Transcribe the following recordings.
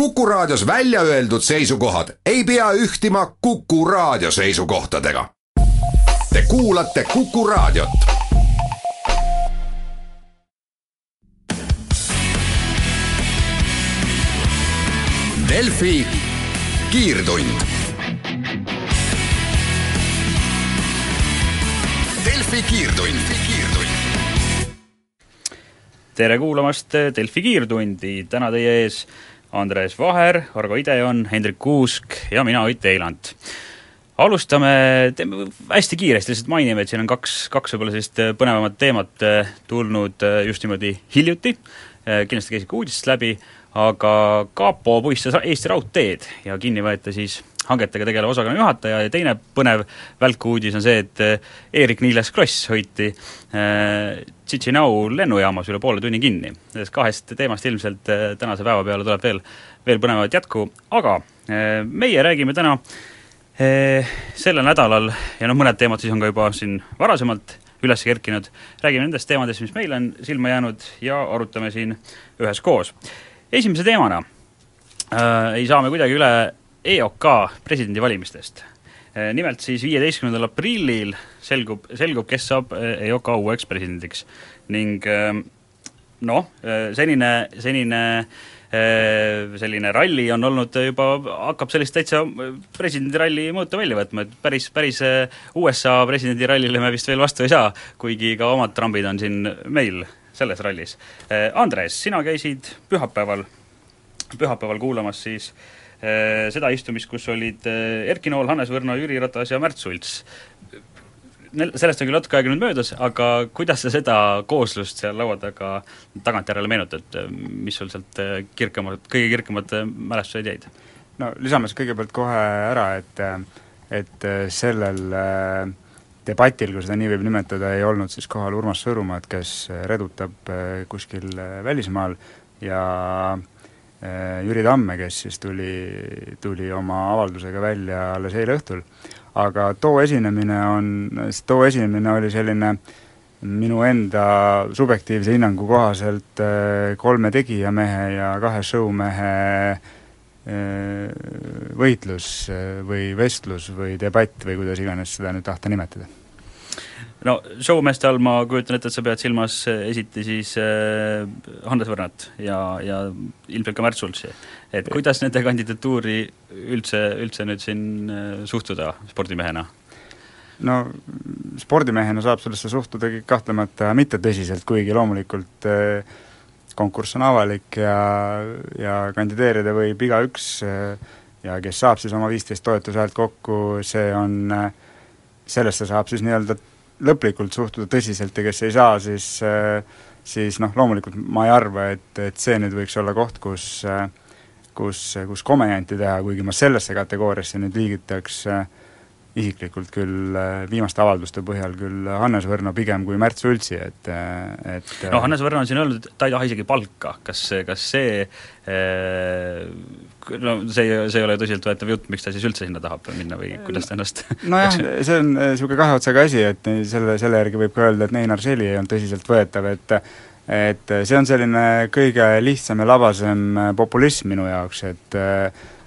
Kuku Raadios välja öeldud seisukohad ei pea ühtima Kuku Raadio seisukohtadega. Te kuulate Kuku Raadiot. Delfi kiirtund. Delfi kiirtund, kiirtund tere kuulamast Delfi kiirtundi, täna teie ees Andres Vaher, Argo Ideon, Hendrik Kuusk ja mina, Ott Eiland. alustame, teeme hästi kiiresti, lihtsalt mainime, et siin on kaks, kaks võib-olla sellist põnevamat teemat eh, tulnud eh, just niimoodi hiljuti, kindlasti käisid ka uudistest läbi, aga kapo puistas Eesti Raudteed ja kinni võeti siis hangetega tegelev osakonna juhataja ja teine põnev välkuudis on see, et Eerik-Niiles Kross hoiti äh, Tšitšinau lennujaamas üle poole tunni kinni. Nendest kahest teemast ilmselt äh, tänase päeva peale tuleb veel, veel põnevat jätku, aga meie räägime täna sellel nädalal ja noh, mõned teemad siis on ka juba siin varasemalt üles kerkinud, räägime nendest teemadest, mis meile on silma jäänud ja arutame siin üheskoos. Esimese teemana äh, ei saa me kuidagi üle EOK presidendivalimistest. Eh, nimelt siis viieteistkümnendal aprillil selgub, selgub, kes saab eh, EOK uueks presidendiks. Ning eh, noh, senine, senine selline ralli on olnud juba, hakkab sellist täitsa presidendiralli mõõtu välja võtma, et päris, päris USA presidendirallile me vist veel vastu ei saa, kuigi ka omad trambid on siin meil selles rallis. Andres, sina käisid pühapäeval, pühapäeval kuulamas siis äh, Äh, seda istumist, kus olid äh, Erki Nool, Hannes Võrno, Jüri Ratas ja Märt Sults. Sellest on küll natuke aega nüüd möödas, aga kuidas sa seda kooslust seal laua taga tagantjärele meenutad, mis sul sealt äh, kirkamad, kõige kirkamad mälestused jäid? no lisame siis kõigepealt kohe ära, et et sellel debatil, kui seda nii võib nimetada, ei olnud siis kohal Urmas Sõõrumaad, kes redutab kuskil välismaal ja äh, Äh, Jüri Tamme, kes siis tuli, tuli oma avaldusega välja alles eile õhtul. aga too esinemine on, too esinemine oli selline minu enda subjektiivse hinnangu kohaselt äh, kolme tegijamehe ja kahe showmehe äh, võitlus või vestlus või debatt või kuidas iganes seda nüüd tahta nimetada no showmeeste all ma kujutan ette, et sa pead silmas eh, esiti siis äh, Hannes Võrnat ja, ja ilmselt ka Märt Sultsi. et kuidas nende kandidatuuri üldse, üldse nüüd siin äh, suhtuda spordimehena? no spordimehena saab sellesse suhtudagi kahtlemata mitte tõsiselt, kuigi loomulikult äh, konkurss on avalik ja, ja kandideerida võib igaüks äh, ja kes saab siis oma viisteist toetushäält kokku, see on, sellesse saab siis nii-öelda lõplikult suhtuda tõsiselt ja kes ei saa, siis siis noh, loomulikult ma ei arva, et, et see nüüd võiks olla koht, kus kus, kus komejant'i teha, kuigi ma sellesse kategooriasse nüüd liigitaks isiklikult küll viimaste avalduste põhjal küll Hannes Võrno pigem kui Märt Sultsi, et, et no Hannes Võrno on siin öelnud, et ta ei taha isegi palka, kas, kas see no see, see ei ole tõsiseltvõetav jutt, miks ta siis üldse sinna tahab minna või kuidas ta ennast nojah, see on niisugune kahe otsaga asi, et selle, selle järgi võib ka öelda, et Neinar Seli ei olnud tõsiseltvõetav, et et see on selline kõige lihtsam ja labasem populism minu jaoks, et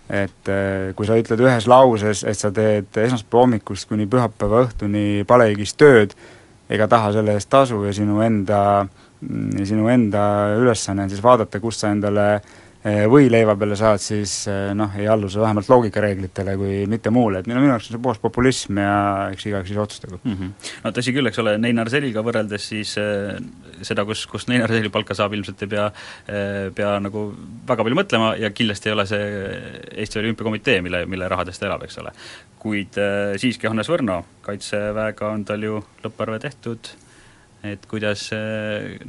et kui sa ütled ühes lauses, et sa teed esmaspäeva hommikust kuni pühapäeva õhtuni palehigis tööd, ega taha selle eest tasu ja sinu enda, sinu enda ülesanne on siis vaadata, kust sa endale Eh, või leiva peale saad, siis eh, noh, ei allu sa vähemalt loogikareeglitele kui mitte muule, et minu, minu jaoks on see puhas populism ja eks igaüks siis otsustagu mm. -hmm. no tõsi küll, eks ole, Neinar Seliga võrreldes siis seda, kus, kus Neinar Seli palka saab, ilmselt ei pea äh,, pea nagu väga palju mõtlema ja kindlasti ei ole see Eesti Olümpiakomitee, mille, mille rahadest ta elab, eks ole. kuid äh, siiski Hannes Võrno, Kaitseväega on tal ju lõpparve tehtud, et kuidas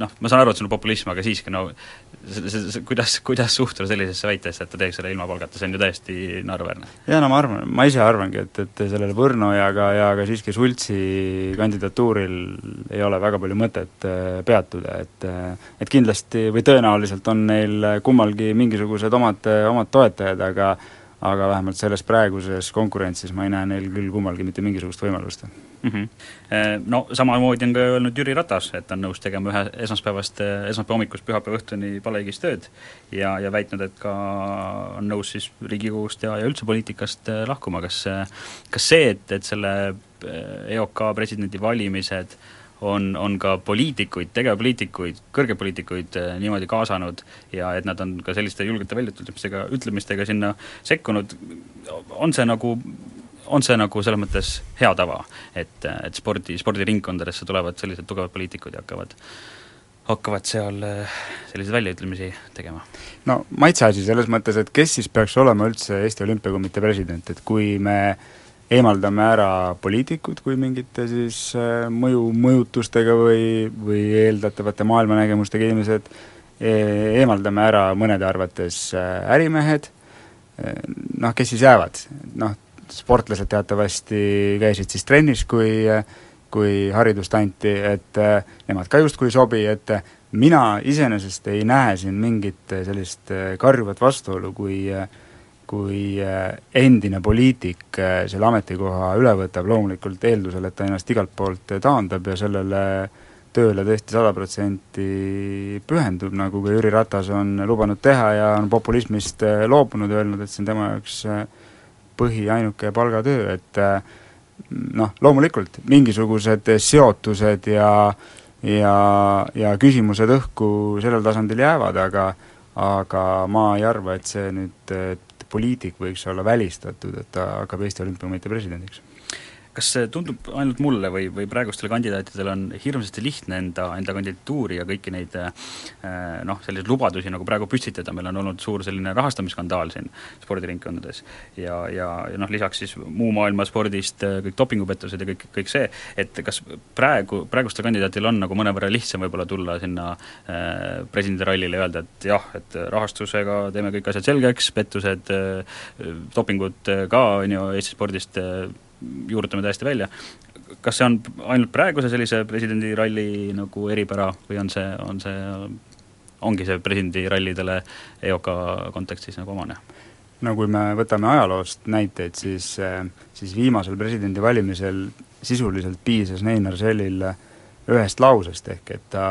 noh, ma saan aru, et see on populism, aga siiski no see, see, see, kuidas, kuidas suhtuda sellisesse väitesse, et ta teeks selle ilma palgata, see on ju täiesti naeruväärne. jaa, no ma arvan, ma ise arvangi, et, et sellel Võrno ja ka, ja ka siiski Sultsi kandidatuuril ei ole väga palju mõtet äh, peatuda, et äh, et kindlasti või tõenäoliselt on neil kummalgi mingisugused omad, omad toetajad, aga aga vähemalt selles praeguses konkurentsis ma ei näe neil küll kummalgi mitte mingisugust võimalust mm. -hmm. No samamoodi on ka öelnud Jüri Ratas, et on nõus tegema ühe esmaspäevast, esmaspäeva hommikust pühapäeva õhtuni palehigis tööd ja, ja väitnud, et ka on nõus siis Riigikogust ja, ja üldse poliitikast äh, lahkuma, kas kas see, et, et selle EOK presidendivalimised on, on ka poliitikuid, tegevpoliitikuid, kõrgeid poliitikuid niimoodi kaasanud ja et nad on ka selliste julgete väljaütlemistega, ütlemistega sinna sekkunud, on see nagu on see nagu selles mõttes hea tava, et, et spordi, spordiringkondadesse tulevad sellised tugevad poliitikud ja hakkavad hakkavad seal eh, selliseid väljaütlemisi tegema? no maitse asi selles mõttes, et kes siis peaks olema üldse Eesti Olümpiakomitee president, et kui me eemaldame ära poliitikud kui mingite siis eh, mõju, mõjutustega või, või eeldatavate maailmanägemustega inimesed, e-, eemaldame ära mõnede arvates eh, ärimehed, noh, kes siis jäävad, noh, sportlased teatavasti käisid siis trennis, kui kui haridust anti, et äh, nemad ka justkui ei sobi, et äh, mina iseenesest ei näe siin mingit äh, sellist karjuvat vastuolu, kui kui endine poliitik selle ametikoha üle võtab, loomulikult eeldusel, et ta ennast igalt poolt taandab ja sellele tööle tõesti sada protsenti pühendub, nagu ka Jüri Ratas on lubanud teha ja on populismist loobunud, öelnud, et see on tema jaoks põhi, ainuke palgatöö, et noh, loomulikult mingisugused seotused ja ja, ja küsimused õhku sellel tasandil jäävad, aga aga ma ei arva, et see nüüd, poliitik võiks olla välistatud, et ta hakkab Eesti Olümpiakomitee presidendiks kas see tundub ainult mulle või, või praegustel kandidaatidel on hirmsasti lihtne enda, enda kandidatuuri ja kõiki neid äh, noh, selliseid lubadusi nagu praegu püstitada, meil on olnud suur selline rahastamisskandaal siin spordiringkondades ja, ja, ja noh, lisaks siis muu maailma spordist äh, kõik dopingupettused ja kõik, kõik see, et kas praegu, praegustel kandidaatidel on nagu mõnevõrra lihtsam võib-olla tulla sinna äh, presidendirallile ja öelda, et jah, et rahastusega teeme kõik asjad selgeks, pettused dopingud ka, on ju, Eesti spordist juurutame täiesti välja, kas see on ainult praeguse sellise presidendiralli nagu eripära või on see, on see, ongi see presidendirallidele EOK kontekstis nagu omane? no kui me võtame ajaloost näiteid, siis, siis viimasel presidendivalimisel sisuliselt piisas Neinar Sellil ühest lausest, ehk et ta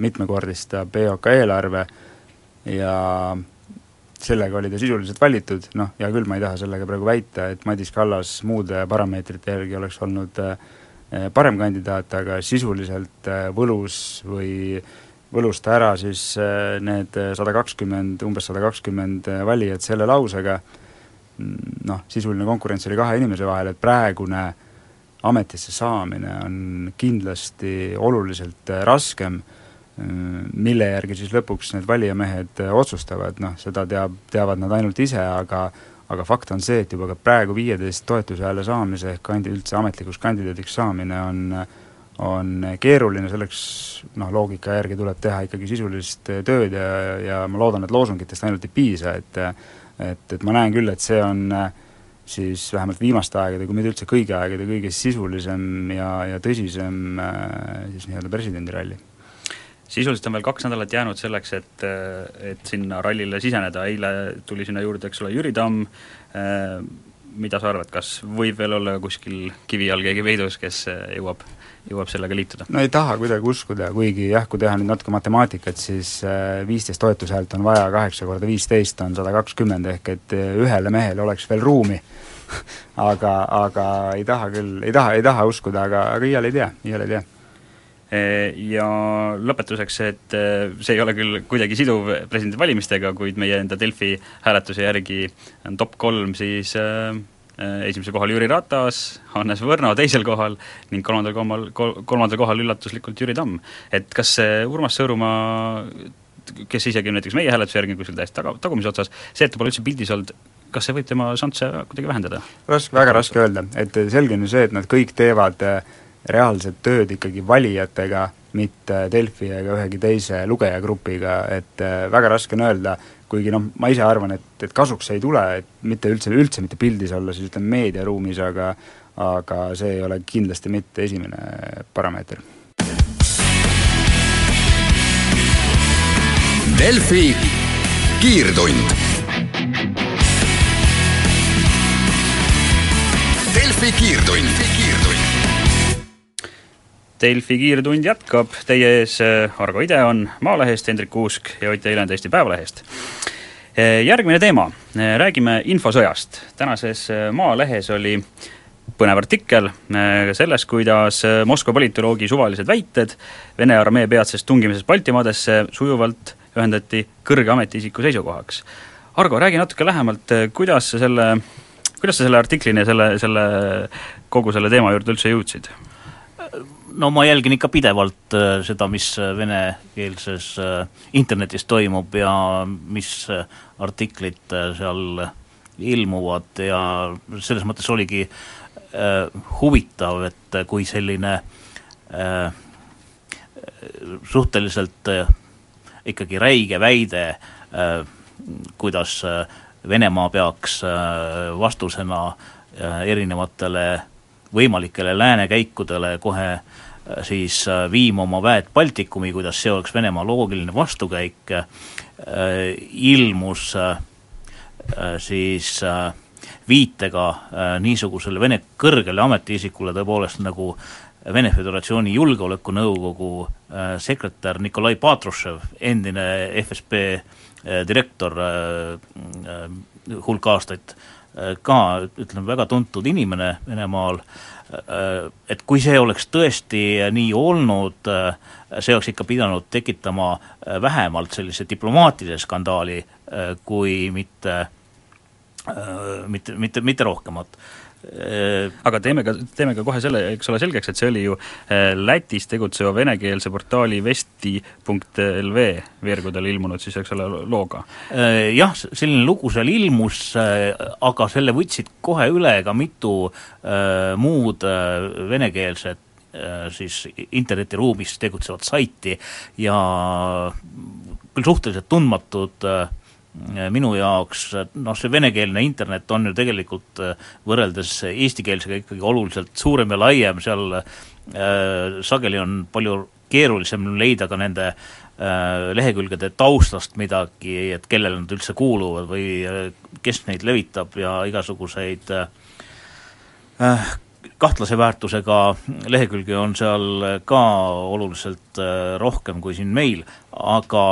mitmekordistab EOK eelarve ja sellega oli ta sisuliselt valitud, noh, hea küll, ma ei taha sellega praegu väita, et Madis Kallas muude parameetrite järgi oleks olnud äh, parem kandidaat, aga sisuliselt äh, võlus või võlus ta ära siis äh, need sada kakskümmend, umbes sada kakskümmend valijat selle lausega, mm, noh, sisuline konkurents oli kahe inimese vahel, et praegune ametisse saamine on kindlasti oluliselt raskem mille järgi siis lõpuks need valijamehed otsustavad, noh, seda teab, teavad nad ainult ise, aga aga fakt on see, et juba ka praegu viieteist toetushääle saamise ehk kandi-, üldse ametlikuks kandidaadiks saamine on on keeruline, selleks noh, loogika järgi tuleb teha ikkagi sisulist tööd ja, ja ma loodan, et loosungitest ainult ei piisa, et et, et ma näen küll, et see on siis vähemalt viimaste aegade, kui mitte üldse kõigi aegade kõige sisulisem ja, ja tõsisem siis nii-öelda presidendiralli sisuliselt on veel kaks nädalat jäänud selleks, et, et sinna rallile siseneda, eile tuli sinna juurde, eks ole, Jüri Tamm, mida sa arvad, kas võib veel olla kuskil kivi all keegi peidus, kes jõuab, jõuab sellega liituda? no ei taha kuidagi uskuda, kuigi jah, kui teha nüüd natuke matemaatikat, siis viisteist toetushäält on vaja, kaheksa korda viisteist on sada kakskümmend, ehk et ühele mehele oleks veel ruumi. Aga, aga ei taha küll, ei taha, ei taha uskuda, aga, aga iial ei tea, iial ei tea ja lõpetuseks, et eh, see ei ole küll kuidagi siduv presidendivalimistega, kuid meie enda Delfi hääletuse järgi on top kolm siis äh, esimesel kohal Jüri Ratas, Hannes Võrno teisel kohal ning kolmandal kohal, kolmandal kohal üllatuslikult Jüri Tamm. et kas see Urmas Sõõrumaa, kes isegi näiteks meie hääletuse järgi kuskil täiesti taga, tagumises otsas, see, et ta pole üldse pildis olnud, kas see võib tema šansse kuidagi vähendada? raske, väga raske öelda, et selge on ju see, et nad kõik teevad äh, reaalset tööd ikkagi valijatega, mitte Delfi ega ühegi teise lugejagrupiga, et äh, väga raske on öelda, kuigi noh, ma ise arvan, et, et kasuks ei tule, et mitte üldse, üldse mitte pildis olla, siis ütleme meediaruumis, aga aga see ei ole kindlasti mitte esimene parameeter. Delfi kiirtund Delfi kiirtund. Delfi kiirtund jätkab, teie ees äh, Argo Ideon Maalehest, Hendrik Uusk ja Ott Eiland Eesti Päevalehest. Äh, järgmine teema, äh, räägime infosõjast. tänases Maalehes oli põnev artikkel sellest, kuidas Moskva politoloogi suvalised väited Vene armee peatsest tungimisest Baltimaadesse sujuvalt ühendati kõrge ametiisiku seisukohaks. Argo, räägi natuke lähemalt, kuidas sa selle, kuidas sa selle artiklini ja selle, selle, kogu selle teema juurde üldse jõudsid? No ma jälgin ikka pidevalt äh, seda, mis venekeelses äh, internetis toimub ja mis äh, artiklid seal ilmuvad ja selles mõttes oligi huvitav, et kui selline suhteliselt ikkagi räige väide, kuidas Venemaa peaks vastusena erinevatele võimalikele lääne käikudele kohe äh, siis äh, viima oma väed Baltikumi, kuidas see oleks Venemaa loogiline vastukäik, äh, ilmus siis viitega niisugusele Vene kõrgele ametiisikule tõepoolest nagu Vene Föderatsiooni Julgeolekunõukogu sekretär Nikolai Patrušev, endine FSB direktor hulk aastaid ka ütleme, väga tuntud inimene Venemaal, äh, et kui see oleks tõesti nii olnud, äh, see oleks ikka pidanud tekitama vähemalt sellise diplomaatilise skandaali, kui mitte, mitte, mitte, mitte rohkemat. Äh, aga teeme ka, teeme ka kohe selle, eks ole, selgeks, et see oli ju äh, Lätis tegutseva venekeelse portaali vesti.lv veergudel ilmunud siis, eks ole, looga. Äh, jah, selline lugu seal ilmus, aga selle võtsid kohe üle ka mitu äh, muud äh, venekeelset siis internetiruumis tegutsevat saiti ja küll suhteliselt tundmatud äh, minu jaoks noh, see venekeelne internet on ju tegelikult äh, võrreldes eestikeelsega ikkagi oluliselt suurem ja laiem, seal äh, sageli on palju keerulisem leida ka nende äh, lehekülgede taustast midagi, et kellele nad üldse kuuluvad või äh, kes neid levitab ja igasuguseid äh, kahtlase väärtusega lehekülgi on seal ka oluliselt äh, rohkem kui siin meil, aga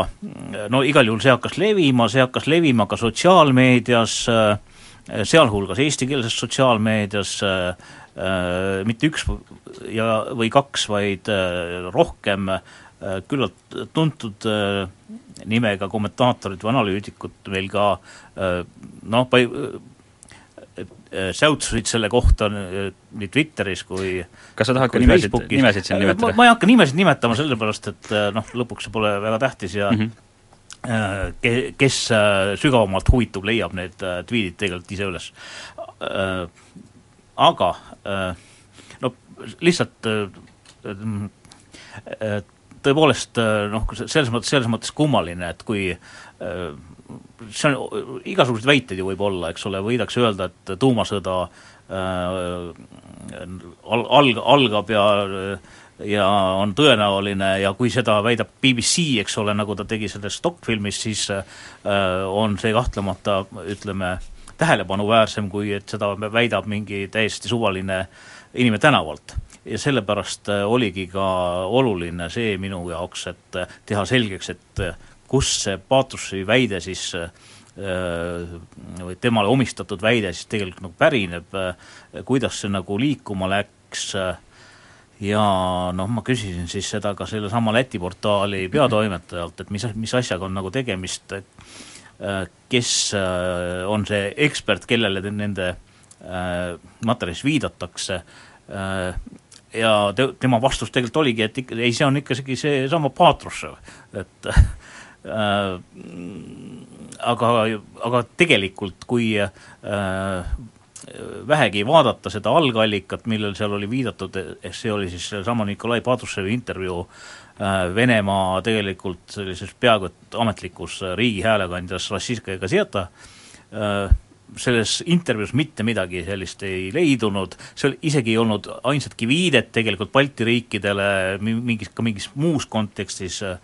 no igal juhul see hakkas levima, see hakkas levima ka sotsiaalmeedias, äh, sealhulgas eestikeelses sotsiaalmeedias, äh, mitte üks ja, või kaks, vaid rohkem küllalt tuntud nimega kommentaatorid või analüütikud meil ka noh, säutsusid selle kohta äh, nii Twitteris kui kas sa tahad ka nimesid, nimesid siin nimetada? ma ei hakka nimesid nimetama, sellepärast et äh, noh, lõpuks see pole väga tähtis ja mm -hmm. ke-, kes sügavamalt huvitub, leiab need tweetid tegelikult ise üles. Aga no lihtsalt tõepoolest noh, selles mõttes, selles mõttes kummaline, et kui see on, igasuguseid väiteid ju võib olla, eks ole, võidakse öelda, et tuumasõda äh, al-, alg-, algab ja ja on tõenäoline ja kui seda väidab BBC, eks ole, nagu ta tegi selles dokfilmis, siis äh, on see kahtlemata, ütleme, tähelepanuväärsem, kui et seda väidab mingi täiesti suvaline inimene tänavalt. Ja sellepärast äh, oligi ka oluline see minu jaoks, et teha selgeks, et kust see Paatrusi väide siis äh, või temale omistatud väide siis tegelikult nagu pärineb, äh, kuidas see nagu liikuma läks ja noh, ma küsisin siis seda ka sellesama Läti portaali peatoimetajalt, et mis, mis asjaga on nagu tegemist, äh, kes on see ekspert, kellele nende materjalis viidatakse, ja te, tema vastus tegelikult oligi, et ikka, ei, see on ikkagi seesama Patrushev, et Äh, aga, aga tegelikult, kui äh, vähegi vaadata seda algallikat, millel seal oli viidatud, see oli siis seesama Nikolai Padruševi intervjuu äh, Venemaa tegelikult sellises peaaegu et ametlikus riigi häälekandjas Rossijska Gazeta, selles intervjuus mitte midagi sellist ei leidunud, seal isegi ei olnud ainsatki viidet tegelikult Balti riikidele mingis, ka mingis muus kontekstis äh,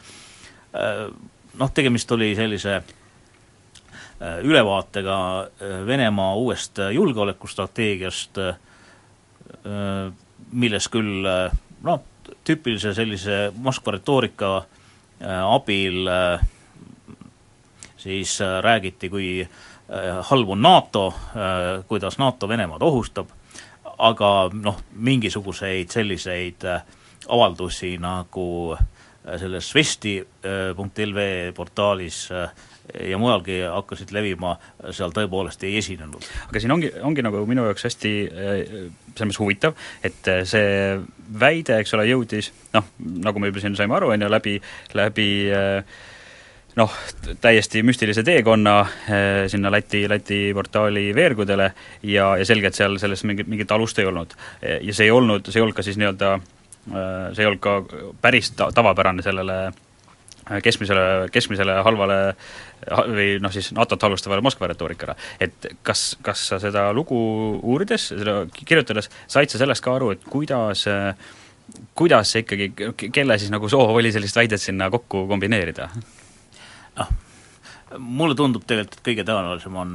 noh, tegemist oli sellise äh, ülevaatega äh, Venemaa uuest äh, julgeolekustrateegiast, milles küll noh, tüüpilise sellise Moskva retoorika abil siis räägiti, kui halb on NATO, kuidas NATO Venemaad ohustab, aga noh, mingisuguseid selliseid avaldusi nagu selles vesti.lv portaalis ja mujalgi hakkasid levima, seal tõepoolest ei esinenud. aga siin ongi, ongi nagu minu jaoks hästi selles mõttes huvitav, et see väide, eks ole, jõudis noh, nagu me juba siin saime aru, on ju, läbi, läbi noh, täiesti müstilise teekonna sinna Läti, Läti portaali veergudele ja, ja selge, et seal selles mingit, mingit alust ei olnud. ja see ei olnud, see ei olnud ka siis nii-öelda see ei olnud ka päris ta-, tavapärane sellele keskmisele, keskmisele halvale või noh, siis NATO-t halvustavale Moskva retoorikale. et kas, kas sa seda lugu uurides, seda kirjutades, said sa sellest ka aru, et kuidas kuidas see ikkagi, kelle siis nagu soov oli sellist väidet sinna kokku kombineerida? ah, mulle tundub tegelikult, et kõige tõenäolisem on,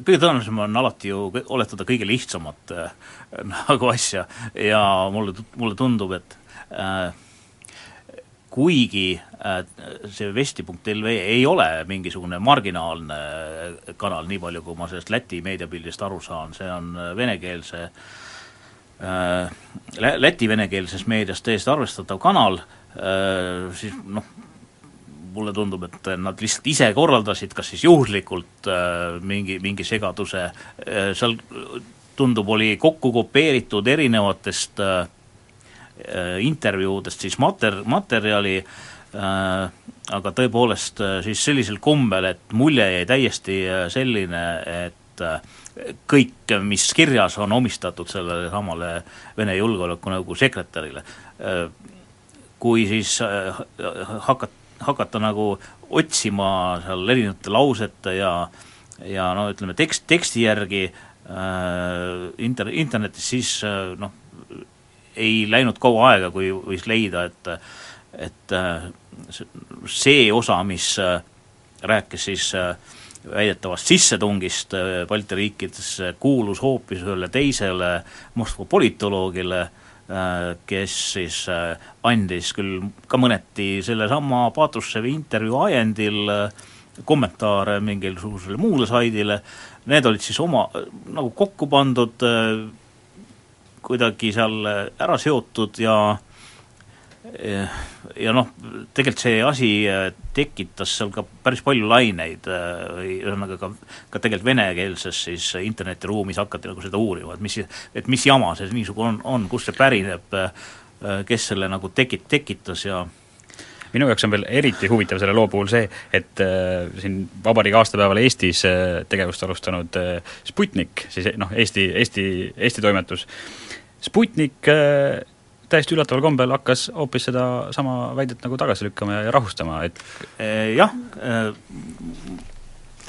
kõige tõenäolisem on alati ju oletada kõige lihtsamat äh, nagu asja. Ja mulle, mulle tundub, et äh, kuigi äh, see vesti.lv ei ole mingisugune marginaalne kanal, nii palju kui ma sellest Läti meediapildist aru saan, see on venekeelse äh, Läti venekeelses meedias täiesti arvestatav kanal, äh, siis noh, mulle tundub, et nad lihtsalt ise korraldasid, kas siis juhuslikult mingi, mingi segaduse, seal tundub, oli kokku kopeeritud erinevatest äh, Äh, intervjuudest siis mater-, materjali äh, aga tõepoolest äh, siis sellisel kombel, et mulje jäi täiesti selline, et kõik, mis kirjas on omistatud sellele samale Vene Julgeolekunõukogu sekretärile, kui siis hakat-, hakata nagu otsima seal erinevate lausete ja ja no ütleme, tekst, teksti järgi äh, inter-, internetis, siis noh, ei läinud kaua aega, kui võis leida, et et äh, see osa, mis äh, rääkis siis äh, väidetavast sissetungist Balti riikidesse, kuulus hoopis ühele teisele Moskva politoloogile, kes siis andis küll ka mõneti sellesama Patrussevi intervjuu ajendil kommentaare mingisugusele muule saidile, need olid siis oma nagu kokku pandud kuidagi seal ära seotud ja ja noh, tegelikult see asi tekitas seal ka päris palju laineid, ühesõnaga ka, ka tegelikult venekeelses siis internetiruumis hakati nagu seda uurima, et mis, et mis jama see niisugune on, on, kust see pärineb, kes selle nagu tekit-, tekitas ja minu jaoks on veel eriti huvitav selle loo puhul see, et äh, siin vabariigi aastapäeval Eestis äh, tegevust alustanud äh, Sputnik, siis noh, Eesti, Eesti, Eesti toimetus. Äh,, Sputnik äh, täiesti üllataval kombel hakkas hoopis sedasama väidet nagu tagasi lükkama ja, rahustama, et äh, jah äh,,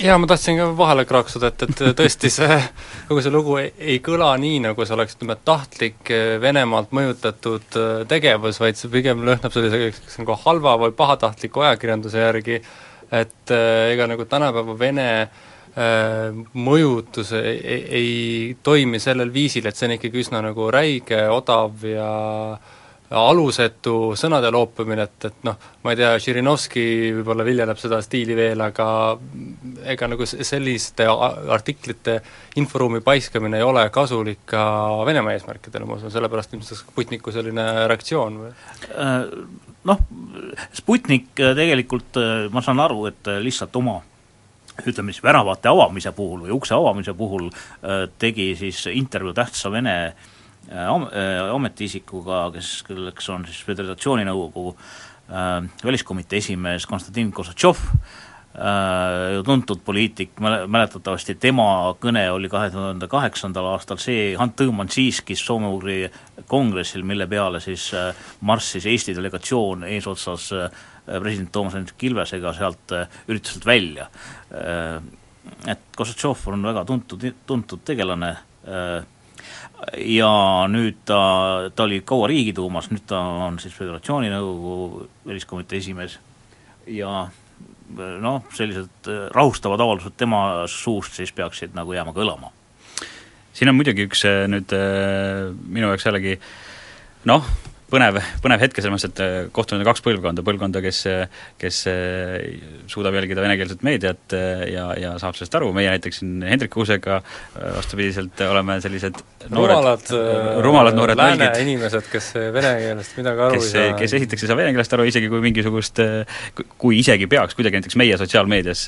jaa, ma tahtsin ka vahele kraaksuda, et, et tõesti see, kogu see lugu ei, ei kõla nii, nagu see oleks, ütleme, tahtlik Venemaalt mõjutatud tegevus, vaid see pigem lõhnab selliseks nagu halva või pahatahtliku ajakirjanduse järgi, et ega nagu tänapäeva Vene Äh, mõjutus ei, ei, toimi sellel viisil, et see on ikkagi üsna nagu räige, odav ja alusetu sõnade loopimine, et, et noh, ma ei tea, Žirinovski võib-olla viljeleb seda stiili veel, aga ega nagu selliste artiklite inforuumi paiskamine ei ole kasulik ka Venemaa eesmärkidele, ma usun, sellepärast ilmselt Sputniku selline reaktsioon või? Äh, noh, Sputnik tegelikult, ma saan aru, et lihtsalt oma ütleme siis väravate avamise puhul või ukse avamise puhul äh, tegi siis intervjuu tähtsa Vene äh, äh, ametiisikuga, kes, kelleks on siis Föderatsiooni Nõukogu väliskomitee esimees Konstantin Kossatšov, tuntud poliitik, mäletatavasti tema kõne oli kahe tuhande kaheksandal aastal see Han Tõõman-Siiskis soome-ugri kongressil, mille peale siis marssis Eesti delegatsioon eesotsas Äh, president Toomas Hendrik Ilvesega sealt äh, ürituselt välja. Äh, et Kossatšov on väga tuntud, tuntud tegelane ja nüüd ta, ta oli kaua Riigiduumas, nüüd ta on siis Föderatsiooni Nõukogu väliskomitee esimees ja noh, sellised rahustavad avaldused tema suust siis peaksid nagu jääma kõlama. Siin on muidugi üks äh, nüüd äh, minu jaoks jällegi noh, põnev, põnev hetk selles mõttes, et äh, kohtunud on kaks põlvkonda, põlvkonda, kes, kes äh, suudab jälgida venekeelset meediat äh, ja, ja saab sellest aru, meie näiteks siin Hendrik Kuusega vastupidiselt oleme sellised noored, rumalad, rumalad noored lääne nalgid, inimesed, kes vene keelest midagi aru kes, ei saa. kes esiteks ei saa vene keelest aru, isegi kui mingisugust, kui isegi peaks kuidagi näiteks meie sotsiaalmeedias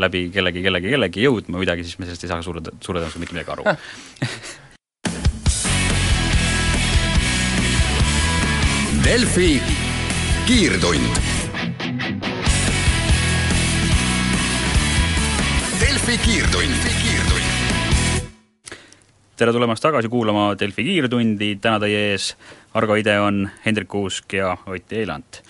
läbi kellegi, kellegi, kellegi jõudma midagi, siis me sellest ei saa suure, suure tõenäosusega mitte midagi aru Delfi kiirtund. Delfi kiirtund, tere tulemast tagasi kuulama Delfi kiirtundi, täna teie ees Argo Ideon, Hendrik Kuusk ja Ott Eilant.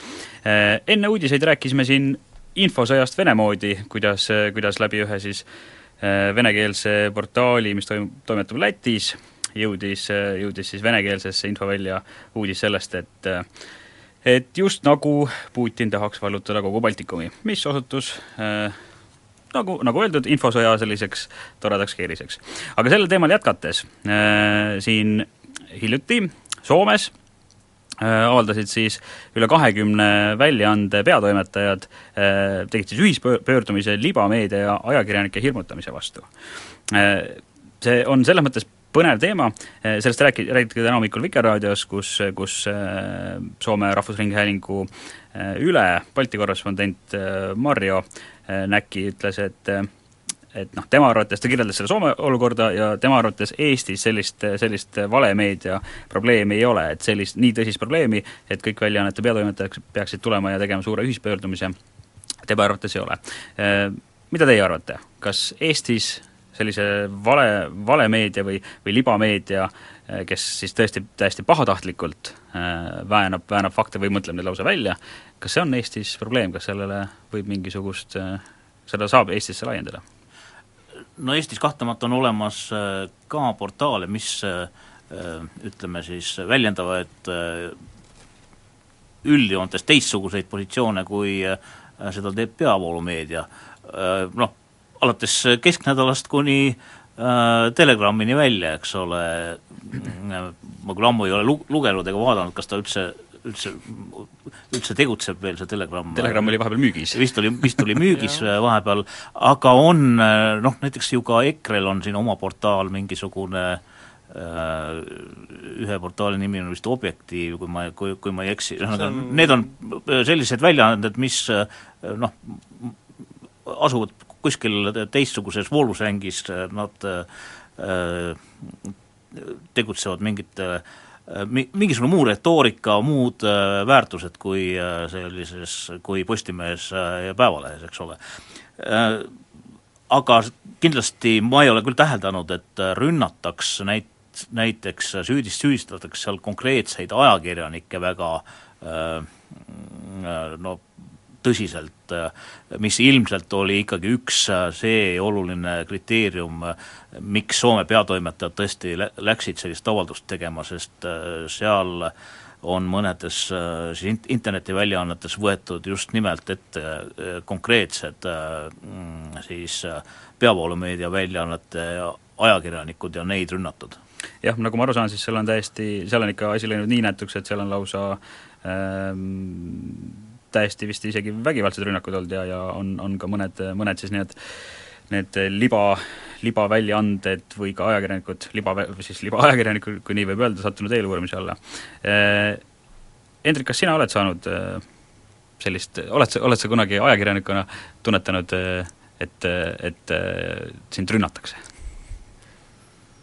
Eh, enne uudiseid rääkisime siin infosõjast Vene moodi, kuidas, kuidas läbi ühe siis eh, venekeelse portaali, mis toim-, toimetab Lätis, jõudis, jõudis siis venekeelsesse infovälja uudis sellest, et et just nagu Putin tahaks vallutada kogu Baltikumi, mis osutus äh, nagu, nagu öeldud, infosõja selliseks toredaks keeriseks. aga sellel teemal jätkates äh,, siin hiljuti Soomes äh, avaldasid siis üle kahekümne väljaande peatoimetajad äh,, tegid siis ühispöördumise libameedia ja ajakirjanike hirmutamise vastu äh,. See on selles mõttes põnev teema, eh, sellest rääki-, räägiti täna hommikul Vikerraadios, kus, kus eh, Soome Rahvusringhäälingu eh, üle Balti korrespondent Marjo Näki ütles, et et noh, tema arvates, ta kirjeldas selle Soome olukorda ja tema arvates Eestis sellist, sellist valemeedia probleemi ei ole, et sellist, nii tõsist probleemi, et kõik väljaannete peatoimetajad peaksid tulema ja tegema suure ühispöördumise, tema arvates ei ole. Mida teie arvate, kas Eestis sellise vale, valemeedia või, või libameedia, eh, kes siis tõesti täiesti pahatahtlikult äh, väänab, väänab fakte või mõtleb neid lausa välja, kas see on Eestis probleem, kas sellele võib mingisugust äh,, seda saab Eestisse laiendada? no Eestis kahtlemata on olemas ka portaale, mis ütleme siis väljendavad üldjoontes teistsuguseid positsioone, kui seda teeb peavoolumeedia. Noh, alates kesknädalast kuni äh, Telegrammini välja, eks ole, ma küll ammu ei ole lu-, lugenud ega vaadanud, kas ta üldse üldse, üldse tegutseb veel, see Telegram Telegram oli vahepeal müügis. vist oli, vist oli müügis vahepeal, aga on noh, näiteks ju ka EKRE-l on siin oma portaal, mingisugune äh, ühe portaali nimi on vist Objektiiv, kui ma, kui, kui ma ei eksi, ühesõnaga on... need on sellised väljaanded, mis noh, asuvad kuskil teistsuguses voolusängis nad äh, tegutsevad mingite äh, mingisugune muu retoorika, muud äh, väärtused kui sellises, kui Postimehes ja Päevalehes, eks ole. Aga kindlasti ma ei ole küll täheldanud, et rünnataks näit-, näiteks süüdist-, süüdistatakse seal konkreetseid ajakirjanikke väga no tõsiselt, mis ilmselt oli ikkagi üks see oluline kriteerium, miks Soome peatoimetajad tõesti läksid sellist avaldust tegema, sest seal on mõnedes siis internetiväljaannetes võetud just nimelt ette konkreetsed mm, siis peavoolumeedia väljaannete ajakirjanikud ja neid rünnatud. Jah, nagu ma aru saan, siis seal on täiesti, seal on ikka asi läinud nii nätuks, et seal on lausa ähm, täiesti vist isegi vägivaldsed rünnakud olnud ja, ja on, on ka mõned, mõned siis need need liba, libaväljaanded või ka ajakirjanikud, liba, siis libaajakirjanikud, kui nii võib öelda, sattunud eeluurimise alla. Hendrik, kas sina oled saanud sellist, oled sa, oled sa kunagi ajakirjanikuna tunnetanud, et, et sind rünnatakse?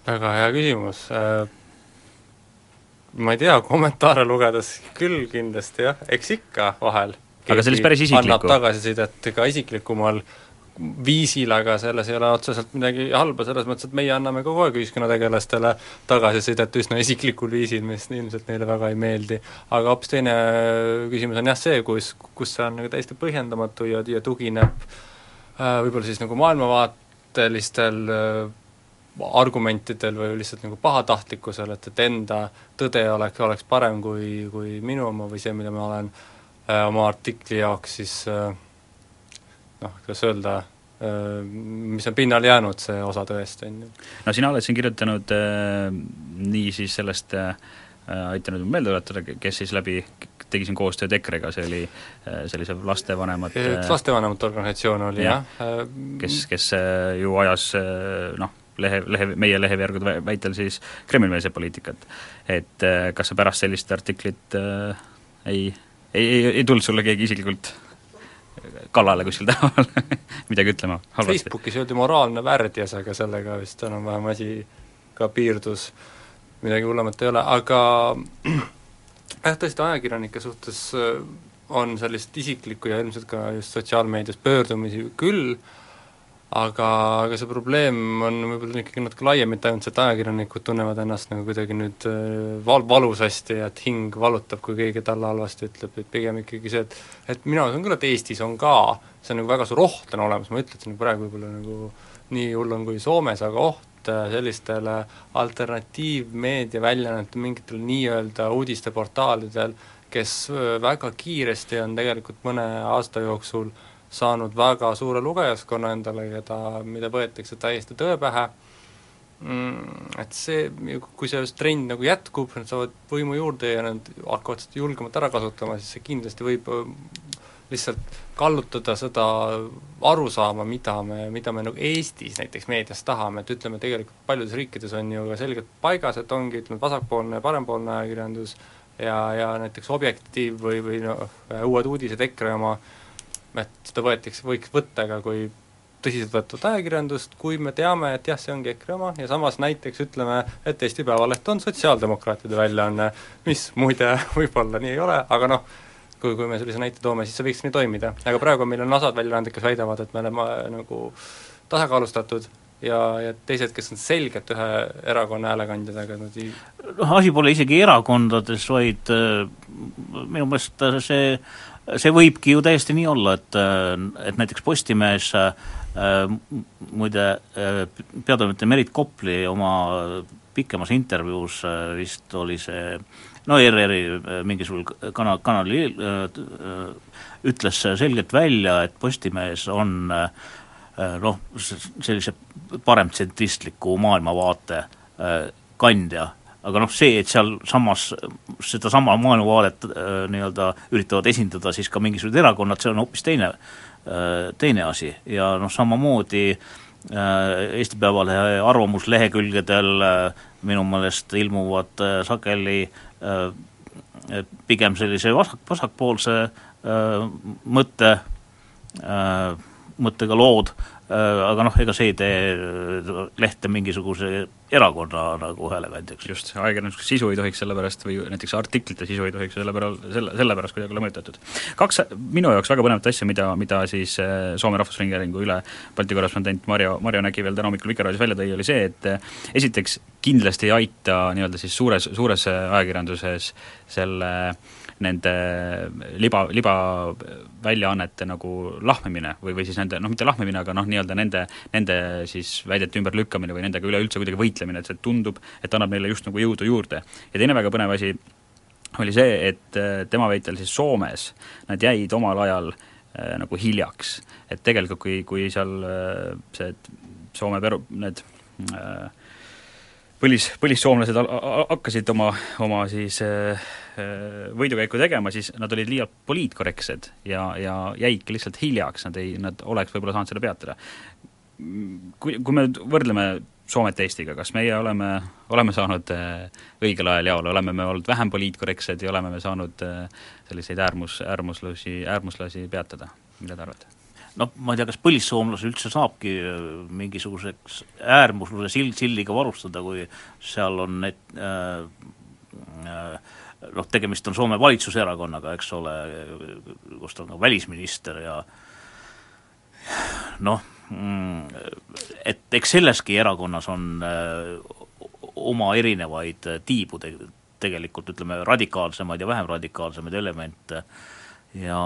väga hea küsimus ma ei tea, kommentaare lugedes küll kindlasti jah, eks ikka vahel. aga sellist päris isiklikku? annab tagasisidet ka isiklikumal viisil, aga selles ei ole otseselt midagi halba, selles mõttes, et meie anname kogu aeg ühiskonnategelastele tagasisidet üsna isiklikul viisil, mis ilmselt neile väga ei meeldi. aga hoopis teine küsimus on jah see, kus, kus see on nagu täiesti põhjendamatu ja, ja tugineb äh, võib-olla siis nagu maailmavaatelistel äh, argumentidel või lihtsalt nagu pahatahtlikkusel, et, et enda tõde oleks, oleks parem kui, kui minu oma või see, mida ma olen äh, oma artikli jaoks siis äh, noh, kuidas öelda, mis on pinnale jäänud, see osa tõest, on ju. no sina oled siin kirjutanud äh, nii siis sellest äh, aita nüüd meelde tuletada, kes siis läbi, tegi siin koostööd EKRE-ga, see oli äh, sellise lastevanemate lastevanemate organisatsioon oli jah, jah., kes, kes äh, ju ajas äh, noh, lehe, lehe, meie leheveergude väitel siis Kremli-meelset poliitikat. et kas sa pärast sellist artiklit äh, ei, ei, ei, ei tulnud sulle keegi isiklikult kallale kuskil tänaval midagi ütlema halvasti? Facebookis öeldi moraalne värdjas, aga sellega vist enam-vähem asi ka piirdus, midagi hullemat ei ole, aga jah, tõesti ajakirjanike suhtes äh, on sellist isiklikku ja ilmselt ka just sotsiaalmeedias pöördumisi küll, aga, aga see probleem on võib-olla ikkagi natuke laiem, mitte ainult see, et ajakirjanikud tunnevad ennast nagu kuidagi nüüd äh, val-, valusasti ja et hing valutab, kui keegi talle halvasti ütleb, et pigem ikkagi see, et et mina usun küll, et Eestis on ka, see on nagu väga suur oht on olemas, ma ütlesin praegu võib-olla nagu nii hull on kui Soomes, aga oht äh, sellistele alternatiivmeedia väljaannetel, mingitel nii-öelda uudisteportaalidel, kes äh, väga kiiresti on tegelikult mõne aasta jooksul äh, saanud väga suure lugejaskonna endale, keda, mida võetakse täiesti tõe pähe, mm, et see, kui see trend nagu jätkub, nad saavad võimu juurde ja nad hakkavad seda julgemalt ära kasutama, siis see kindlasti võib äh, lihtsalt kallutada seda arusaama, mida me, mida me nagu Eestis näiteks meedias tahame, et ütleme, tegelikult paljudes riikides on ju ka selgelt paigas, et ongi ütleme, vasakpoolne ja parempoolne ajakirjandus ja, ja näiteks Objektiiv või, või noh, Uued Uudised, EKRE oma äh, et seda võetakse, võiks võtta ka kui tõsiseltvõetavat ajakirjandust, kui me teame, et jah, see ongi EKRE oma ja samas näiteks ütleme, et Eesti Päevaleht on sotsiaaldemokraatide väljaanne, mis muide võib-olla nii ei ole, aga noh, kui, kui me sellise näite toome, siis see võiks nii toimida. aga praegu meil on osad väljaanded, kes väidavad, et me oleme nagu tasakaalustatud ja, ja teised, kes on selgelt ühe erakonna häälekandjad, aga nad ei noh, asi pole isegi erakondades, vaid äh, minu meelest see see võibki ju täiesti nii olla, et, et näiteks Postimehes äh, muide äh, peatoimetaja Merit Kopli oma pikemas intervjuus äh, vist oli see no ERR-i mingisugusel kana-, kanali äh, ütles selgelt välja, et Postimehes on noh, sellise paremtsentristliku maailmavaate kandja aga noh, see, et sealsamas sedasama maailmavaadet äh, nii-öelda üritavad esindada siis ka mingisugused erakonnad, see on hoopis teine äh,, teine asi. Ja noh, samamoodi äh, Eesti Päevalehe arvamuslehekülgedel minu meelest ilmuvad sageli pigem sellise vasak, vasakpoolse mõtte mõttega lood aga noh, ega see ei tee äh, lehte mingisuguse erakonna nagu häälekandjaks. just, ajakirjanduse sisu ei tohiks sellepärast või näiteks artiklite sisu ei tohiks selle pärast, selle, sellepärast kuidagi olla mõjutatud. kaks minu jaoks väga põnevat asja, mida, mida siis äh, Soome Rahvusringhäälingu üle Balti korrespondent Marjo, Marjo Nägi veel täna hommikul Vikerraadios välja tõi, oli see, et esiteks kindlasti ei aita nii-öelda siis suures, suures ajakirjanduses selle äh, nende liba, libaväljaannete nagu lahmimine või, või siis nende noh, mitte lahmimine, aga noh, nii-öelda nende, nende siis väidete ümberlükkamine või nendega üleüldse kuidagi võitlemine, et see tundub, et annab neile just nagu jõudu juurde. ja teine väga põnev asi oli see, et äh, tema väitel siis Soomes nad jäid omal ajal äh, nagu hiljaks. et tegelikult, kui, kui seal äh, see Soome peru-, need äh, põlis, põlissoomlased hakkasid oma, oma siis äh, äh, võidukäiku tegema, siis nad olid liialt poliitkorrektsed ja, ja jäidki lihtsalt hiljaks, nad ei, nad oleks võib-olla saanud seda peatada. kui, kui me võrdleme Soomet Eestiga, kas meie oleme, oleme saanud äh, õigel ajal jaole, oleme me olnud vähem poliitkorrektsed ja oleme me saanud selliseid äärmus, äärmuslasi, äärmuslasi peatada, mida te arvate? Noh, ma ei tea, kas põlissoomlase üldse saabki äh, mingisuguseks äärmusluse sild, sildiga varustada, kui seal on need äh, äh, noh, tegemist on Soome valitsuserakonnaga, eks ole, kus ta on ka välisminister ja noh, mm, et eks selleski erakonnas on öö, oma erinevaid tiibu te-, tegelikult ütleme, radikaalsemaid ja vähem radikaalsemaid elemente ja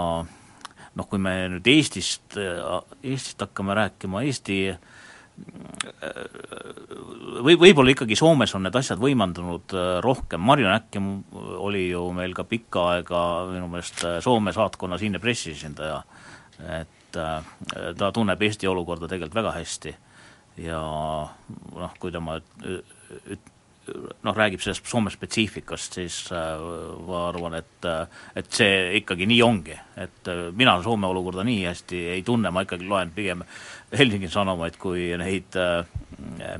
noh, kui me nüüd Eestist, Eestist hakkame rääkima, Eesti või võib-olla ikkagi Soomes on need asjad võimandunud äh, rohkem, Marju Näkkim oli ju meil ka pikka aega minu meelest äh, Soome saatkonna siinne pressiesindaja, et äh, ta tunneb Eesti olukorda tegelikult väga hästi. Ja noh, kui tema üt-, noh, räägib sellest Soome spetsiifikast, siis äh, ma arvan, et et see ikkagi nii ongi, et mina Soome olukorda nii hästi ei tunne, ma ikkagi loen pigem Helsingi Sanomaid kui neid,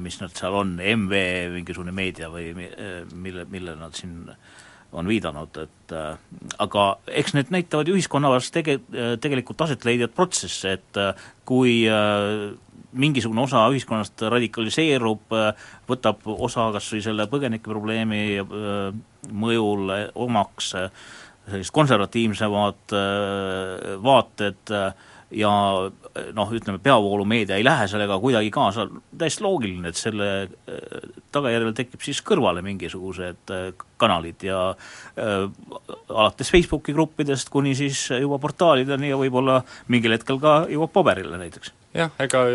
mis nad seal on, MV mingisugune meedia või mille, mille nad siin on viidanud, et äh, aga eks need näitavad ju ühiskonnas tege-, tegelikult aset leidvat protsesse, et äh, kui äh, mingisugune osa ühiskonnast radikaliseerub, võtab osa kas või selle põgenikeprobleemi mõjul omaks sellist konservatiivsemad vaated ja noh, ütleme, peavoolumeedia ei lähe sellega kuidagi kaasa, täiesti loogiline, et selle tagajärjel tekib siis kõrvale mingisugused kanalid ja äh, alates Facebooki gruppidest kuni siis juba portaalideni ja võib-olla mingil hetkel ka jõuab paberile näiteks. Jah, ega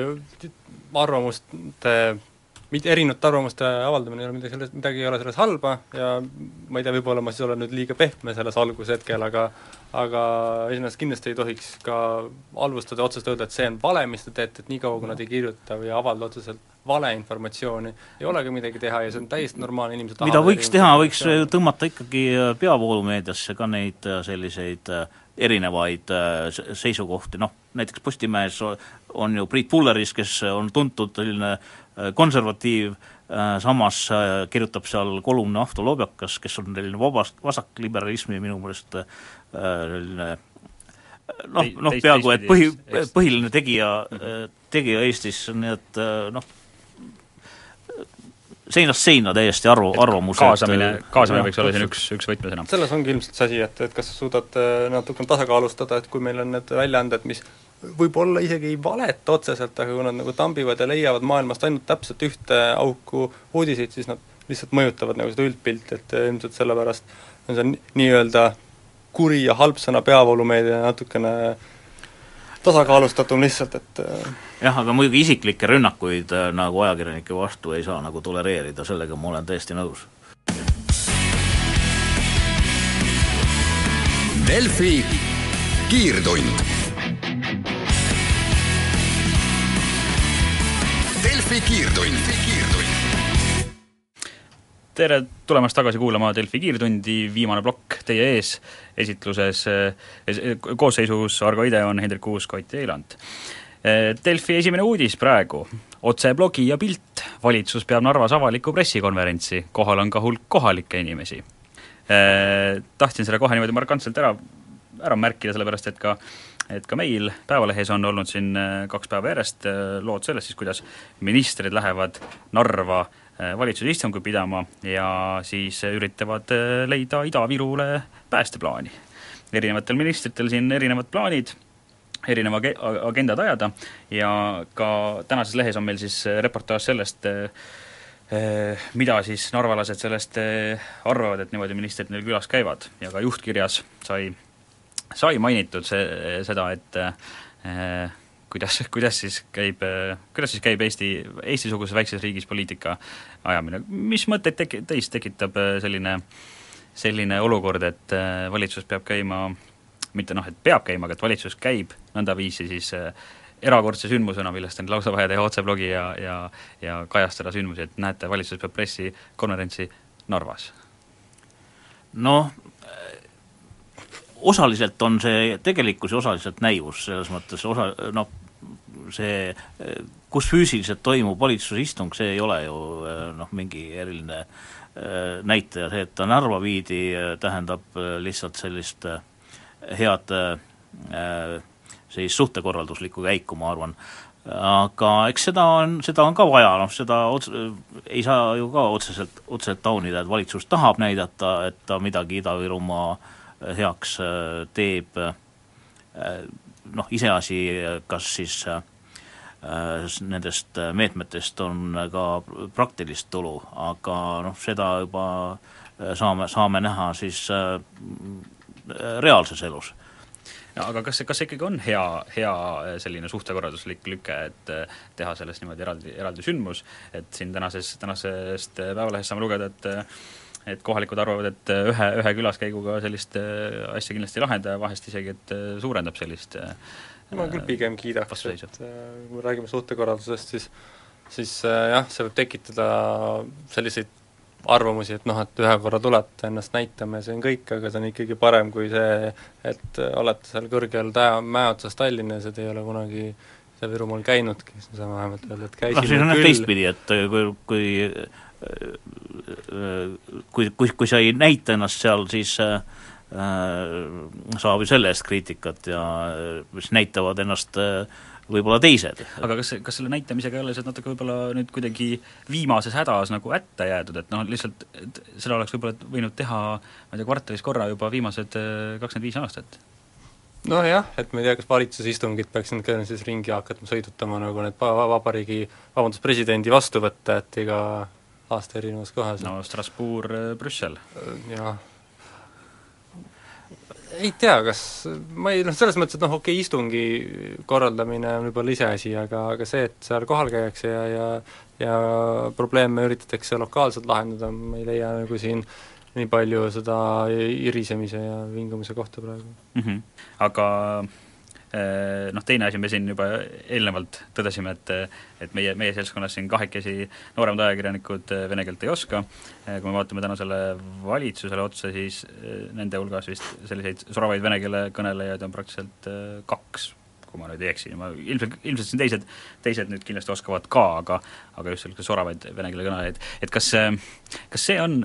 arvamuste mitte erinevate arvamuste avaldamine ei ole midagi selles, midagi ei ole selles halba ja ma ei tea, võib-olla ma siis olen nüüd liiga pehme selles algushetkel, aga aga iseenesest kindlasti ei tohiks ka halvustada ja otseselt öelda, et see on vale, mis te teete, et niikaua, kui nad ei kirjuta või avalda otseselt valeinformatsiooni, ei olegi midagi teha ja see on täiesti normaalne, inimesed mida võiks teha, võiks tõmmata ikkagi peavoolumeediasse ka neid äh, selliseid äh, erinevaid äh, seisukohti, noh näiteks Postimehes on ju Priit Pulleris, kes on tuntud selline konservatiiv, samas kirjutab seal kolumne Ahto Lobjakas, kes on selline vabast, vasakliberalismi minu meelest selline noh, noh peaaegu et põhi, põhiline tegija, tegija Eestis, nii et noh, seinast seina täiesti arvu, arvamused kaasamine, kaasamine võiks olla siin üks, üks võtmesõna. selles ongi ilmselt see asi, et, et kas sa suudad äh, natukene tasakaalustada, et kui meil on need väljaanded, mis võib-olla isegi ei valeta otseselt, aga kui nad nagu tambivad ja leiavad maailmast ainult täpselt ühte auku uudiseid, siis nad lihtsalt mõjutavad nagu seda üldpilti, et ilmselt sellepärast on see nii-öelda kuri ja halb sõna peavoolumeedia natukene tasakaalustatum lihtsalt, et äh, jah, aga muidugi isiklikke rünnakuid äh, nagu ajakirjanike vastu ei saa nagu tolereerida, sellega ma olen täiesti nõus. Delfi kiirtund. Delfi kiirtund, tere tulemast tagasi kuulama Delfi kiirtundi, viimane plokk teie ees esitluses koosseisus Argo Ideon, Hendrik Kuusk, Ott Eiland. Eh, Delfi esimene uudis praegu, otseblogi ja pilt, valitsus peab Narvas avalikku pressikonverentsi, kohal on ka hulk kohalikke inimesi. Eh, tahtsin selle kohe niimoodi markantselt ära, ära märkida, sellepärast et ka et ka meil Päevalehes on olnud siin eh, kaks päeva järjest lood sellest siis, kuidas ministrid lähevad Narva valitsuse istungit pidama ja siis üritavad leida Ida-Virule päästeplaani. erinevatel ministritel siin erinevad plaanid erineva agendad ajada ja ka tänases lehes on meil siis äh, reportaaž sellest, äh, äh, mida siis narvalased sellest arvavad, et niimoodi ministrid neil külas käivad ja ka juhtkirjas sai, sai mainitud see, seda, et eh, kuidas, kuidas siis käib, kuidas siis käib Eesti, Eesti-suguses väikses riigis poliitika ajamine, mis mõtteid teki-, teis tekitab selline, selline olukord, et valitsus peab käima mitte noh, et peab käima, aga et valitsus käib nõndaviisi siis äh, erakordse sündmusena, millest on lausa vaja teha otseblogi ja, ja ja kajastada sündmusi, et näete, valitsus peab pressikonverentsi Narvas? noh, osaliselt on see tegelikkus ja osaliselt näivus, selles mõttes osa, noh, see, kus füüsiliselt toimub valitsuse istung, see ei ole ju noh, mingi eriline äh, näitaja, see, et ta Narva viidi, tähendab lihtsalt sellist äh, head äh, siis suhtekorralduslikku käiku, ma arvan. aga eks seda on, seda on ka vaja, noh seda ots-, ei saa ju ka otseselt, otseselt taunida, et valitsus tahab näidata, et ta midagi Ida-Virumaa heaks äh, teeb, äh, noh iseasi, kas siis nendest meetmetest on ka praktilist tulu, aga noh, seda juba saame, saame näha siis Äh, reaalses elus. no aga kas see, kas see ikkagi on hea, hea äh, selline suhtekorralduslik lüke, et äh, teha sellest niimoodi eraldi, eraldi sündmus, et siin tänases, tänasest Päevalehest saame lugeda, et et kohalikud arvavad, et ühe, ühe külaskäiguga sellist asja kindlasti ei lahenda ja vahest isegi, et suurendab sellist ma küll pigem kiidaks, et äh, kui me räägime suhtekorraldusest, siis siis äh, jah, see võib tekitada selliseid arvamusi, et noh, et ühe korra tulete ennast näitama ja see on kõik, aga see on ikkagi parem kui see, et olete seal kõrgel tä-, mäe otsas Tallinnas ja te ei ole kunagi Ida-Virumaal käinudki, siis me saame vähemalt öelda, et noh, käisime siis on jah küll. teistpidi, et äh, kui, kui kui, kui, kui sa ei näita ennast seal, siis äh, saab ju selle eest kriitikat ja äh, siis näitavad ennast äh, võib-olla teised. aga kas, kas selle näitamisega ei ole see natuke võib-olla nüüd kuidagi viimases hädas nagu hätta jäädud, et noh, lihtsalt et seda oleks võib-olla võinud teha ma ei tea, kvartalis korra juba viimased äh, kakskümmend viis aastat? nojah, et ma ei tea, kas valitsuse istungid peaks nüüd ka siis ringi hakatama sõidutama, nagu need va-, va- vabariigi, vabandust, presidendi vastuvõtte, et iga aasta erinevas kohas no Strasbourg, Brüssel. jah. ei tea, kas, ma ei noh, selles mõttes, et noh, okei okay,, istungi korraldamine on võib-olla iseasi, aga, aga see, et seal kohal käiakse ja, ja ja probleeme üritatakse lokaalselt lahendada, ma ei leia nagu siin nii palju seda irisemise ja vingumise kohta praegu mm. -hmm. aga noh, teine asi, me siin juba eelnevalt tõdesime, et et meie, meie seltskonnas siin kahekesi nooremad ajakirjanikud eh, vene keelt ei oska, kui me vaatame tänasele valitsusele otsa, siis nende hulgas vist selliseid soravaid vene keele kõnelejaid on praktiliselt kaks, kui ma nüüd ei eksi, ma ilmselt, ilmselt siin teised, teised nüüd kindlasti oskavad ka, aga aga just selliseid soravaid vene keele kõnelejaid, et kas kas see on,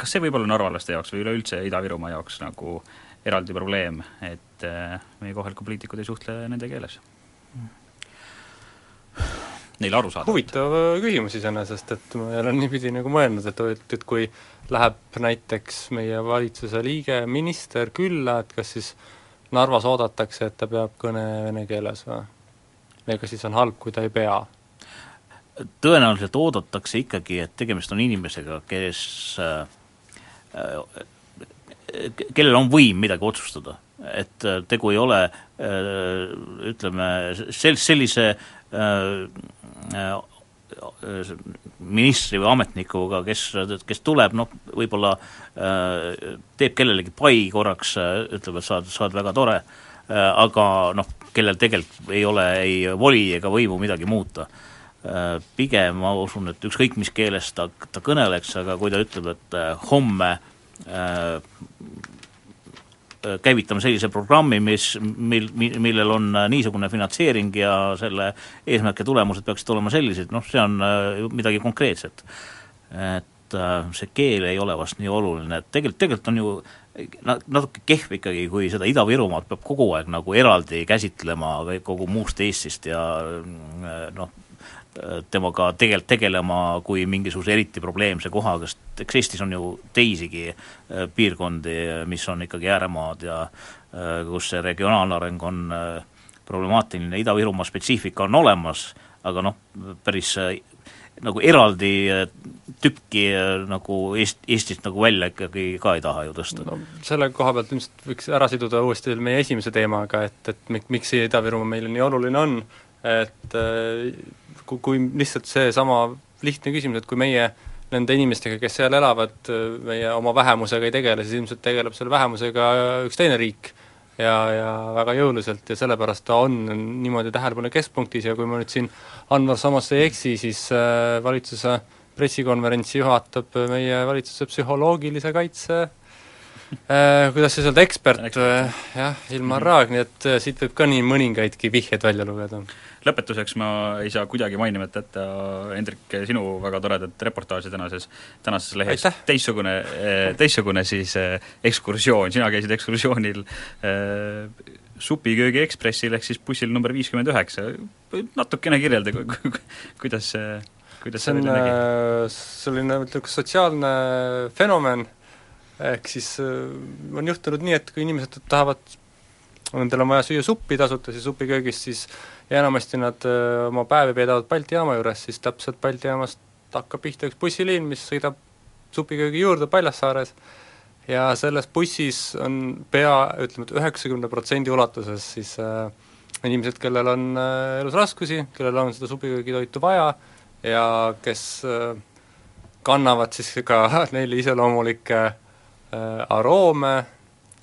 kas see võib olla narvalaste jaoks või üleüldse Ida-Virumaa jaoks nagu eraldi probleem, et äh, meie kohalikud poliitikud ei suhtle nende keeles? Neile aru saada. huvitav äh, küsimus iseenesest, et ma ei ole niipidi nagu mõelnud, et, et, et kui läheb näiteks meie valitsuse liige, minister külla, et kas siis Narvas oodatakse, et ta peab kõne vene keeles või? või kas siis on halb, kui ta ei pea? tõenäoliselt oodatakse ikkagi, et tegemist on inimesega, kes äh, kellel on võim midagi otsustada, et äh, tegu ei ole äh, ütleme, sel-, sellise ministri või ametnikuga, kes, kes tuleb noh, võib-olla teeb kellelegi pai korraks, ütleb, et sa oled, sa oled väga tore, aga noh, kellel tegelikult ei ole ei voli ega võimu midagi muuta. Pigem ma usun, et ükskõik mis keeles ta, ta kõneleks, aga kui ta ütleb, et homme äh, käivitame sellise programmi, mis, mil, millel on niisugune finantseering ja selle eesmärk ja tulemused peaksid olema sellised, noh, see on äh, midagi konkreetset. et äh, see keel ei ole vast nii oluline, et tegelikult, tegelikult on ju natuke kehv ikkagi, kui seda Ida-Virumaad peab kogu aeg nagu eraldi käsitlema kogu muust Eestist ja noh, temaga tegelikult tegelema kui mingisuguse eriti probleemse kohaga, sest eks Eestis on ju teisigi piirkondi, mis on ikkagi ääremaad ja kus see regionaalne areng on problemaatiline, Ida-Virumaa spetsiifika on olemas, aga noh, päris nagu eraldi tükki nagu Eest-, Eestist nagu välja ikkagi ka ei taha ju tõsta. no selle koha pealt ilmselt võiks ära siduda uuesti meie esimese teemaga, et, et mik-, miks see Ida-Virumaa meile nii oluline on, et kui, kui lihtsalt seesama lihtne küsimus, et kui meie nende inimestega, kes seal elavad, meie oma vähemusega ei tegele, siis ilmselt tegeleb selle vähemusega üks teine riik. Ja, ja väga jõuliselt. Ja sellepärast ta on niimoodi tähelepanu keskpunktis. Ja kui ma nüüd siin Anvar Samasse ei eksi, siis äh, valitsuse pressikonverentsi juhatab meie valitsuse psühholoogilise kaitse äh, kuidas siis öelda, ekspert, ekspert., jah, Ilmar Raag, nii et äh, siit võib ka nii mõningaidki vihjeid välja lugeda. Lõpetuseks ma ei saa kuidagi mainimata jätta, Hendrik, sinu väga toredat reportaaži tänases, tänases lehes, teistsugune, teistsugune siis ekskursioon, sina käisid ekskursioonil Supiköögi Ekspressil ehk siis bussil number viiskümmend üheksa, natukene kirjelda, kuidas see kuidas see on äh, selline, ütleme, sotsiaalne fenomen, ehk siis äh, on juhtunud nii, et kui inimesed tahavad, nendel on vaja süüa suppi tasuta, siis supiköögist siis ja enamasti nad öö, oma päevi veedavad Balti jaama juures, siis täpselt Balti jaamast hakkab pihta üks bussiliin, mis sõidab supiköögi juurde Paljassaares ja selles bussis on pea, ütleme, et üheksakümne protsendi ulatuses siis äh, inimesed, kellel on äh, elus raskusi, kellel on seda supiköögitoitu vaja ja kes äh, kannavad siis ka neile iseloomulikke äh, aroome,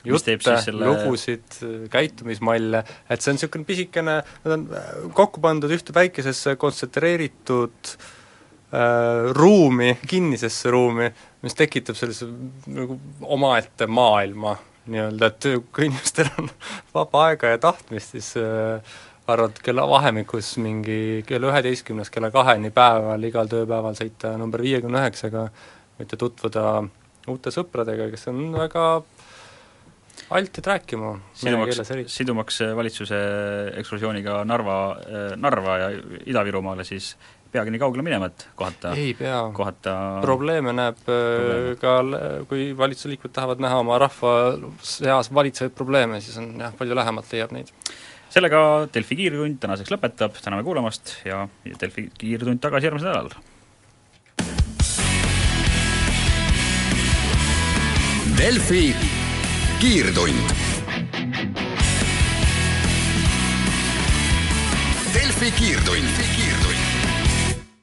mis teeb jutte selle lugusid, käitumismalle, et see on niisugune pisikene, nad on äh, kokku pandud ühte väikesesse kontsentreeritud äh, ruumi, kinnisesse ruumi, mis tekitab sellise nagu omaette maailma nii-öelda, et kui inimestel on vaba aega ja tahtmist, siis äh, arvad kella vahemikus mingi kella üheteistkümnest kella kaheni päeval igal tööpäeval sõita number viiekümne üheksaga, võite tutvuda uute sõpradega, kes on väga altid rääkima sidumaks sidumaks valitsuse ekskursiooniga Narva, Narva ja Ida-Virumaale, siis peagi nii kaugele minema, et kohata, ei pea, kohata probleeme näeb Probleeme. ka, kui valitsuse liikmed tahavad näha oma rahva seas valitsevaid probleeme, siis on jah, palju lähemalt leiab neid. sellega Delfi kiirtund tänaseks lõpetab, täname kuulamast ja ja Delfi kiirtund tagasi järgmisel nädalal. Delfi kiirtund. Delfi kiirtund, kiirtund.